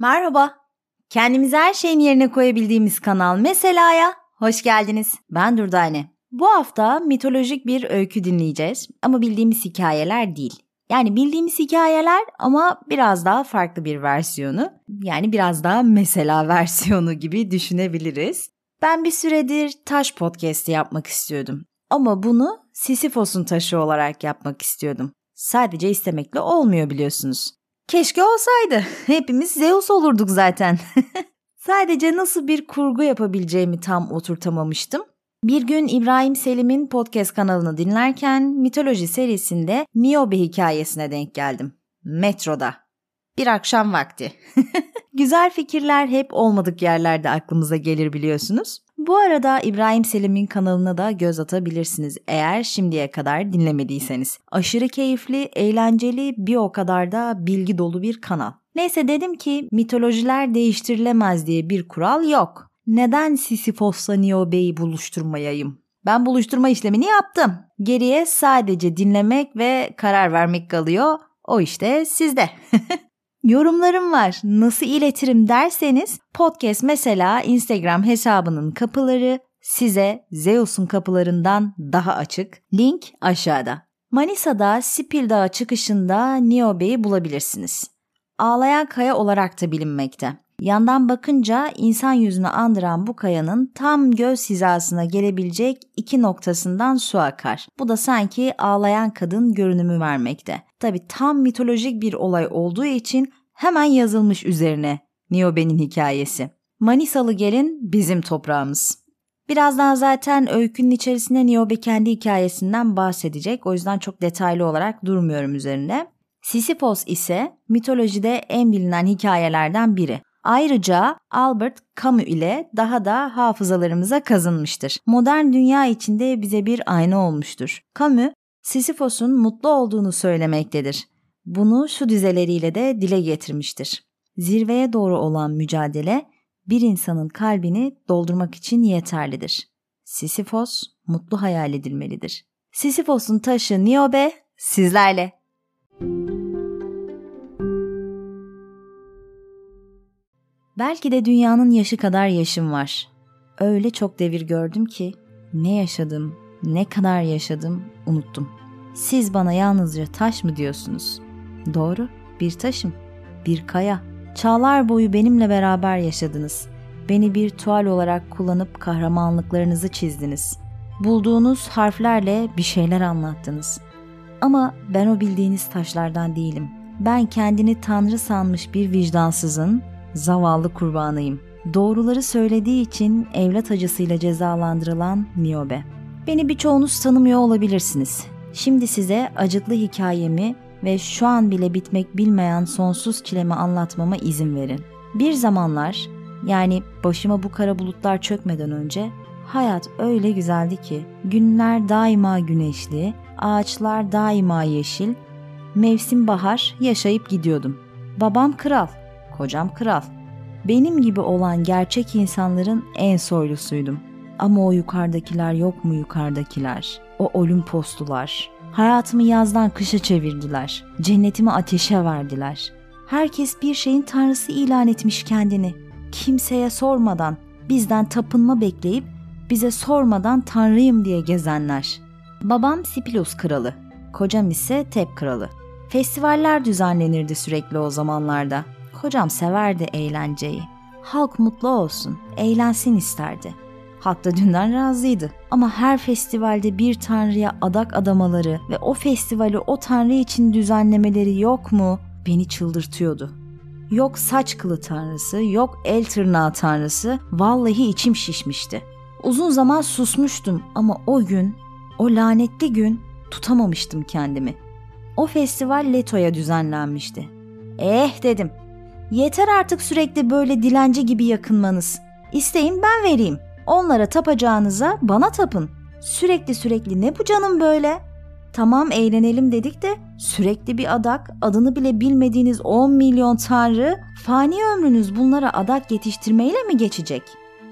Merhaba. Kendimizi her şeyin yerine koyabildiğimiz kanal Mesela'ya hoş geldiniz. Ben Durdane. Bu hafta mitolojik bir öykü dinleyeceğiz ama bildiğimiz hikayeler değil. Yani bildiğimiz hikayeler ama biraz daha farklı bir versiyonu. Yani biraz daha mesela versiyonu gibi düşünebiliriz. Ben bir süredir taş podcast'i yapmak istiyordum. Ama bunu Sisyphos'un taşı olarak yapmak istiyordum. Sadece istemekle olmuyor biliyorsunuz. Keşke olsaydı. Hepimiz Zeus olurduk zaten. Sadece nasıl bir kurgu yapabileceğimi tam oturtamamıştım. Bir gün İbrahim Selim'in podcast kanalını dinlerken mitoloji serisinde Niobe hikayesine denk geldim. Metroda. Bir akşam vakti. Güzel fikirler hep olmadık yerlerde aklımıza gelir biliyorsunuz. Bu arada İbrahim Selim'in kanalına da göz atabilirsiniz eğer şimdiye kadar dinlemediyseniz. Aşırı keyifli, eğlenceli, bir o kadar da bilgi dolu bir kanal. Neyse dedim ki mitolojiler değiştirilemez diye bir kural yok. Neden Sisyphos'la Niobe'yi buluşturmayayım? Ben buluşturma işlemini yaptım. Geriye sadece dinlemek ve karar vermek kalıyor. O işte sizde. Yorumlarım var. Nasıl iletirim derseniz podcast mesela Instagram hesabının kapıları size Zeus'un kapılarından daha açık. Link aşağıda. Manisa'da Sipil Dağı çıkışında Niobe'yi bulabilirsiniz. Ağlayan kaya olarak da bilinmekte. Yandan bakınca insan yüzünü andıran bu kayanın tam göz hizasına gelebilecek iki noktasından su akar. Bu da sanki ağlayan kadın görünümü vermekte. Tabi tam mitolojik bir olay olduğu için hemen yazılmış üzerine Niobe'nin hikayesi. Manisalı gelin bizim toprağımız. Birazdan zaten öykünün içerisinde Niobe kendi hikayesinden bahsedecek. O yüzden çok detaylı olarak durmuyorum üzerinde. Sisyphos ise mitolojide en bilinen hikayelerden biri. Ayrıca Albert Camus ile daha da hafızalarımıza kazınmıştır. Modern dünya içinde bize bir ayna olmuştur. Camus, Sisyphos'un mutlu olduğunu söylemektedir. Bunu şu dizeleriyle de dile getirmiştir. Zirveye doğru olan mücadele bir insanın kalbini doldurmak için yeterlidir. Sisyphos mutlu hayal edilmelidir. Sisyphos'un taşı Niobe sizlerle. Belki de dünyanın yaşı kadar yaşım var. Öyle çok devir gördüm ki ne yaşadım, ne kadar yaşadım unuttum. Siz bana yalnızca taş mı diyorsunuz? Doğru, bir taşım, bir kaya. Çağlar boyu benimle beraber yaşadınız. Beni bir tuval olarak kullanıp kahramanlıklarınızı çizdiniz. Bulduğunuz harflerle bir şeyler anlattınız. Ama ben o bildiğiniz taşlardan değilim. Ben kendini tanrı sanmış bir vicdansızın, zavallı kurbanıyım. Doğruları söylediği için evlat acısıyla cezalandırılan Niobe. Beni birçoğunuz tanımıyor olabilirsiniz. Şimdi size acıklı hikayemi ve şu an bile bitmek bilmeyen sonsuz çilemi anlatmama izin verin. Bir zamanlar, yani başıma bu kara bulutlar çökmeden önce hayat öyle güzeldi ki günler daima güneşli, ağaçlar daima yeşil, mevsim bahar yaşayıp gidiyordum. Babam kral, kocam kral. Benim gibi olan gerçek insanların en soylusuydum. Ama o yukarıdakiler yok mu yukarıdakiler? O Olimposlular. Hayatımı yazdan kışa çevirdiler. Cennetimi ateşe verdiler. Herkes bir şeyin tanrısı ilan etmiş kendini. Kimseye sormadan, bizden tapınma bekleyip bize sormadan tanrıyım diye gezenler. Babam Sipilus kralı, kocam ise Tep kralı. Festivaller düzenlenirdi sürekli o zamanlarda. Kocam severdi eğlenceyi. Halk mutlu olsun, eğlensin isterdi. Hatta dünden razıydı. Ama her festivalde bir tanrıya adak adamaları ve o festivali o tanrı için düzenlemeleri yok mu beni çıldırtıyordu. Yok saç kılı tanrısı, yok el tırnağı tanrısı. Vallahi içim şişmişti. Uzun zaman susmuştum ama o gün, o lanetli gün tutamamıştım kendimi. O festival Leto'ya düzenlenmişti. Eh dedim. Yeter artık sürekli böyle dilenci gibi yakınmanız. İsteyin ben vereyim. Onlara tapacağınıza bana tapın. Sürekli sürekli ne bu canım böyle? Tamam eğlenelim dedik de sürekli bir adak, adını bile bilmediğiniz 10 milyon tanrı, fani ömrünüz bunlara adak yetiştirmeyle mi geçecek?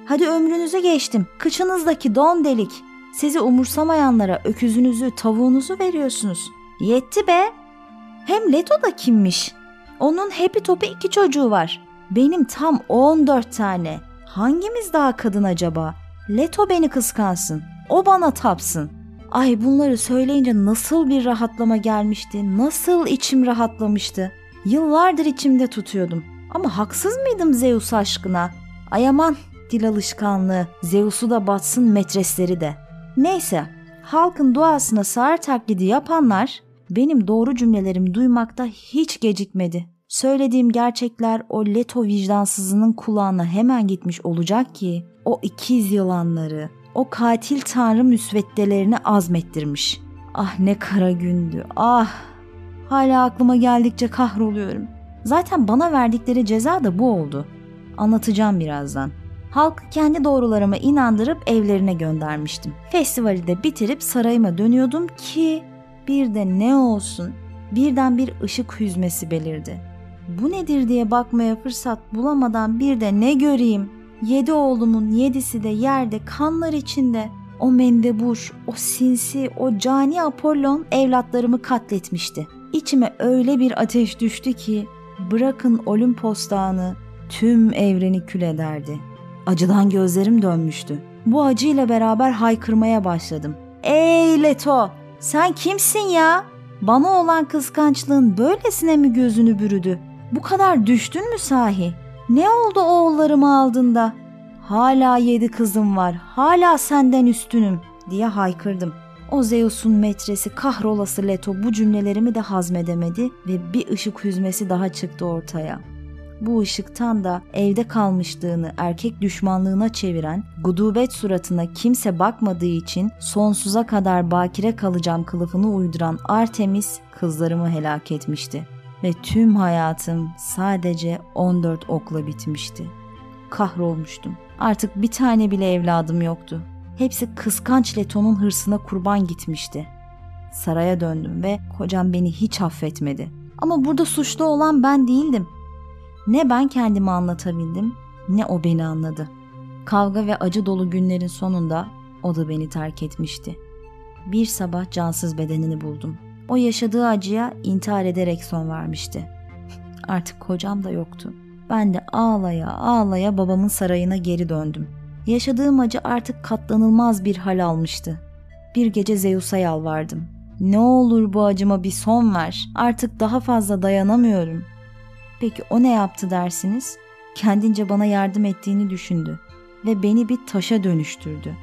Hadi ömrünüze geçtim. Kıçınızdaki don delik. Sizi umursamayanlara öküzünüzü, tavuğunuzu veriyorsunuz. Yetti be. Hem Leto da kimmiş? Onun hepi topu iki çocuğu var. Benim tam 14 tane. Hangimiz daha kadın acaba? Leto beni kıskansın. O bana tapsın. Ay bunları söyleyince nasıl bir rahatlama gelmişti. Nasıl içim rahatlamıştı. Yıllardır içimde tutuyordum. Ama haksız mıydım Zeus aşkına? Ay aman dil alışkanlığı. Zeus'u da batsın metresleri de. Neyse halkın duasına sağır taklidi yapanlar benim doğru cümlelerimi duymakta hiç gecikmedi. Söylediğim gerçekler o Leto vicdansızının kulağına hemen gitmiş olacak ki o ikiz yılanları, o katil tanrı müsveddelerini azmettirmiş. Ah ne kara gündü, ah! Hala aklıma geldikçe kahroluyorum. Zaten bana verdikleri ceza da bu oldu. Anlatacağım birazdan. Halk kendi doğrularıma inandırıp evlerine göndermiştim. Festivali de bitirip sarayıma dönüyordum ki bir de ne olsun birden bir ışık hüzmesi belirdi. Bu nedir diye bakmaya fırsat bulamadan bir de ne göreyim? Yedi oğlumun yedisi de yerde kanlar içinde. O mendebur, o sinsi, o cani Apollon evlatlarımı katletmişti. İçime öyle bir ateş düştü ki bırakın Olimpos dağını tüm evreni kül ederdi. Acıdan gözlerim dönmüştü. Bu acıyla beraber haykırmaya başladım. Ey Leto! Sen kimsin ya? Bana olan kıskançlığın böylesine mi gözünü bürüdü? Bu kadar düştün mü sahi? Ne oldu oğullarımı aldığında? Hala yedi kızım var, hala senden üstünüm diye haykırdım. O Zeus'un metresi kahrolası Leto bu cümlelerimi de hazmedemedi ve bir ışık hüzmesi daha çıktı ortaya. Bu ışıktan da evde kalmışlığını erkek düşmanlığına çeviren, gudubet suratına kimse bakmadığı için sonsuza kadar bakire kalacağım kılıfını uyduran Artemis kızlarımı helak etmişti. Ve tüm hayatım sadece 14 okla bitmişti. Kahrolmuştum. Artık bir tane bile evladım yoktu. Hepsi kıskanç Leto'nun hırsına kurban gitmişti. Saraya döndüm ve kocam beni hiç affetmedi. Ama burada suçlu olan ben değildim. Ne ben kendimi anlatabildim ne o beni anladı. Kavga ve acı dolu günlerin sonunda o da beni terk etmişti. Bir sabah cansız bedenini buldum. O yaşadığı acıya intihar ederek son vermişti. Artık kocam da yoktu. Ben de ağlaya ağlaya babamın sarayına geri döndüm. Yaşadığım acı artık katlanılmaz bir hal almıştı. Bir gece Zeus'a yalvardım. Ne olur bu acıma bir son ver. Artık daha fazla dayanamıyorum. Peki o ne yaptı dersiniz? Kendince bana yardım ettiğini düşündü ve beni bir taşa dönüştürdü.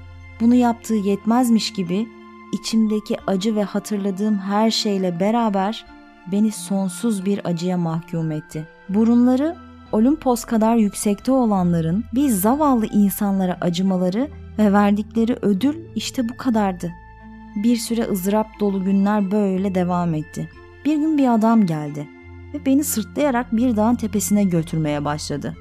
Bunu yaptığı yetmezmiş gibi içimdeki acı ve hatırladığım her şeyle beraber beni sonsuz bir acıya mahkum etti. Burunları Olimpos kadar yüksekte olanların biz zavallı insanlara acımaları ve verdikleri ödül işte bu kadardı. Bir süre ızdırap dolu günler böyle devam etti. Bir gün bir adam geldi ve beni sırtlayarak bir dağın tepesine götürmeye başladı.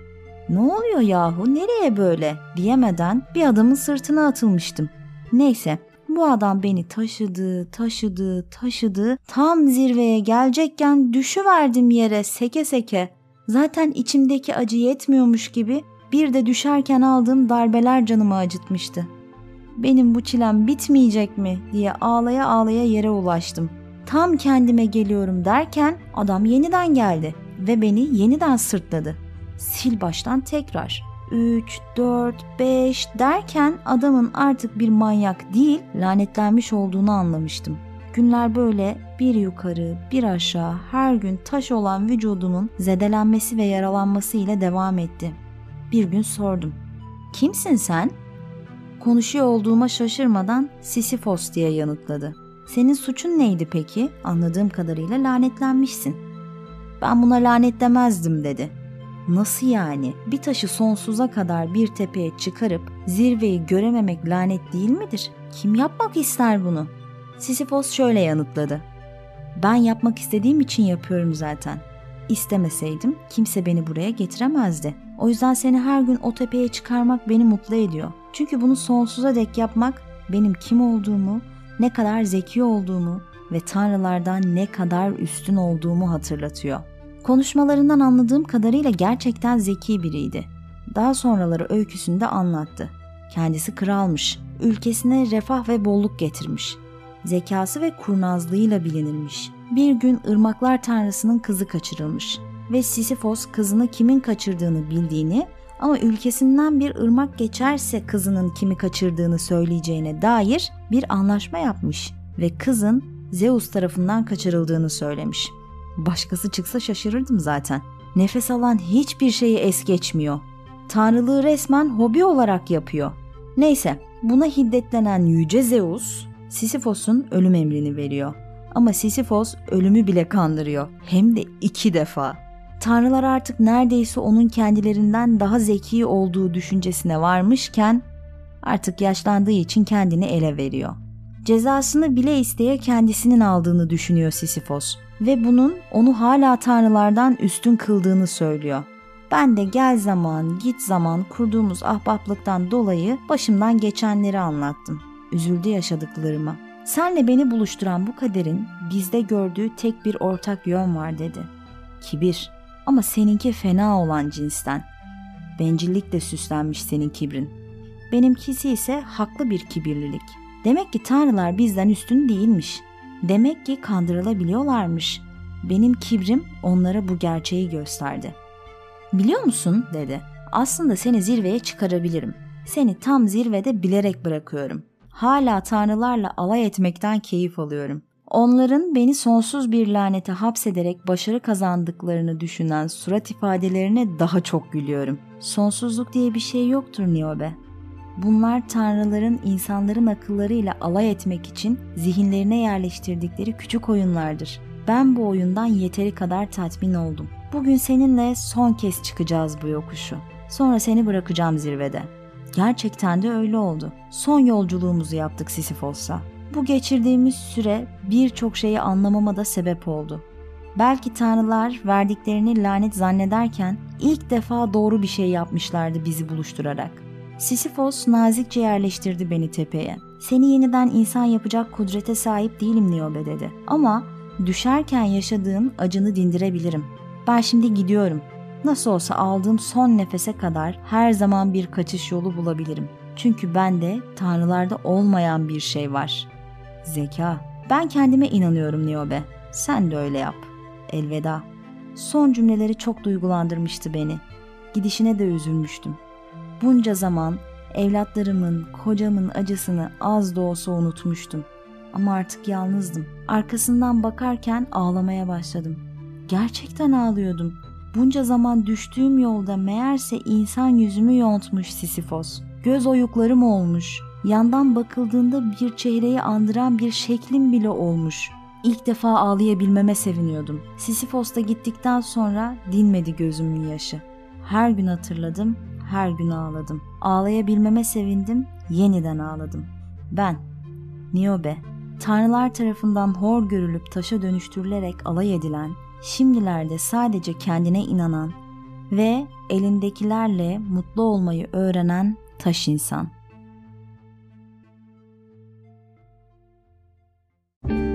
Ne oluyor yahu nereye böyle diyemeden bir adamın sırtına atılmıştım. Neyse bu adam beni taşıdı, taşıdı, taşıdı. Tam zirveye gelecekken düşüverdim yere seke seke. Zaten içimdeki acı yetmiyormuş gibi bir de düşerken aldığım darbeler canımı acıtmıştı. Benim bu çilem bitmeyecek mi diye ağlaya ağlaya yere ulaştım. Tam kendime geliyorum derken adam yeniden geldi ve beni yeniden sırtladı. Sil baştan tekrar. 3, 4, 5 derken adamın artık bir manyak değil lanetlenmiş olduğunu anlamıştım. Günler böyle bir yukarı bir aşağı her gün taş olan vücudumun zedelenmesi ve yaralanması ile devam etti. Bir gün sordum. Kimsin sen? Konuşuyor olduğuma şaşırmadan Sisyphos diye yanıtladı. Senin suçun neydi peki? Anladığım kadarıyla lanetlenmişsin. Ben buna lanetlemezdim dedi. Nasıl yani? Bir taşı sonsuza kadar bir tepeye çıkarıp zirveyi görememek lanet değil midir? Kim yapmak ister bunu? Sisyphos şöyle yanıtladı. Ben yapmak istediğim için yapıyorum zaten. İstemeseydim kimse beni buraya getiremezdi. O yüzden seni her gün o tepeye çıkarmak beni mutlu ediyor. Çünkü bunu sonsuza dek yapmak benim kim olduğumu, ne kadar zeki olduğumu ve tanrılardan ne kadar üstün olduğumu hatırlatıyor. Konuşmalarından anladığım kadarıyla gerçekten zeki biriydi. Daha sonraları öyküsünde anlattı. Kendisi kralmış, ülkesine refah ve bolluk getirmiş. Zekası ve kurnazlığıyla bilinirmiş. Bir gün ırmaklar tanrısının kızı kaçırılmış. ve Sisyphos kızını kimin kaçırdığını bildiğini ama ülkesinden bir ırmak geçerse kızının kimi kaçırdığını söyleyeceğine dair bir anlaşma yapmış ve kızın Zeus tarafından kaçırıldığını söylemiş. Başkası çıksa şaşırırdım zaten. Nefes alan hiçbir şeyi es geçmiyor. Tanrılığı resmen hobi olarak yapıyor. Neyse, buna hiddetlenen yüce Zeus, Sisyphos'un ölüm emrini veriyor. Ama Sisyphos ölümü bile kandırıyor. Hem de iki defa. Tanrılar artık neredeyse onun kendilerinden daha zeki olduğu düşüncesine varmışken artık yaşlandığı için kendini ele veriyor. Cezasını bile isteye kendisinin aldığını düşünüyor Sisyphos ve bunun onu hala tanrılardan üstün kıldığını söylüyor. Ben de gel zaman, git zaman kurduğumuz ahbaplıktan dolayı başımdan geçenleri anlattım. Üzüldü yaşadıklarıma. Senle beni buluşturan bu kaderin bizde gördüğü tek bir ortak yön var dedi. Kibir. Ama seninki fena olan cinsten. Bencillikle süslenmiş senin kibrin. Benimkisi ise haklı bir kibirlilik. Demek ki tanrılar bizden üstün değilmiş. Demek ki kandırılabiliyorlarmış. Benim kibrim onlara bu gerçeği gösterdi. Biliyor musun dedi. Aslında seni zirveye çıkarabilirim. Seni tam zirvede bilerek bırakıyorum. Hala tanrılarla alay etmekten keyif alıyorum. Onların beni sonsuz bir lanete hapsederek başarı kazandıklarını düşünen surat ifadelerine daha çok gülüyorum. Sonsuzluk diye bir şey yoktur Niobe. Bunlar tanrıların insanların akıllarıyla alay etmek için zihinlerine yerleştirdikleri küçük oyunlardır. Ben bu oyundan yeteri kadar tatmin oldum. Bugün seninle son kez çıkacağız bu yokuşu. Sonra seni bırakacağım zirvede. Gerçekten de öyle oldu. Son yolculuğumuzu yaptık Sisyphos'la. Bu geçirdiğimiz süre birçok şeyi anlamama da sebep oldu. Belki tanrılar verdiklerini lanet zannederken ilk defa doğru bir şey yapmışlardı bizi buluşturarak. Sisyphos nazikçe yerleştirdi beni tepeye. Seni yeniden insan yapacak kudrete sahip değilim Niobe dedi. Ama düşerken yaşadığın acını dindirebilirim. Ben şimdi gidiyorum. Nasıl olsa aldığım son nefese kadar her zaman bir kaçış yolu bulabilirim. Çünkü bende tanrılarda olmayan bir şey var. Zeka. Ben kendime inanıyorum Niobe. Sen de öyle yap. Elveda. Son cümleleri çok duygulandırmıştı beni. Gidişine de üzülmüştüm. Bunca zaman evlatlarımın, kocamın acısını az da olsa unutmuştum. Ama artık yalnızdım. Arkasından bakarken ağlamaya başladım. Gerçekten ağlıyordum. Bunca zaman düştüğüm yolda meğerse insan yüzümü yontmuş Sisyphos. Göz oyuklarım olmuş. Yandan bakıldığında bir çehreyi andıran bir şeklim bile olmuş. İlk defa ağlayabilmeme seviniyordum. Sisyphos da gittikten sonra dinmedi gözümün yaşı. Her gün hatırladım, her gün ağladım. Ağlayabilmeme sevindim, yeniden ağladım. Ben, Niobe, tanrılar tarafından hor görülüp taşa dönüştürülerek alay edilen, şimdilerde sadece kendine inanan ve elindekilerle mutlu olmayı öğrenen taş insan. thank you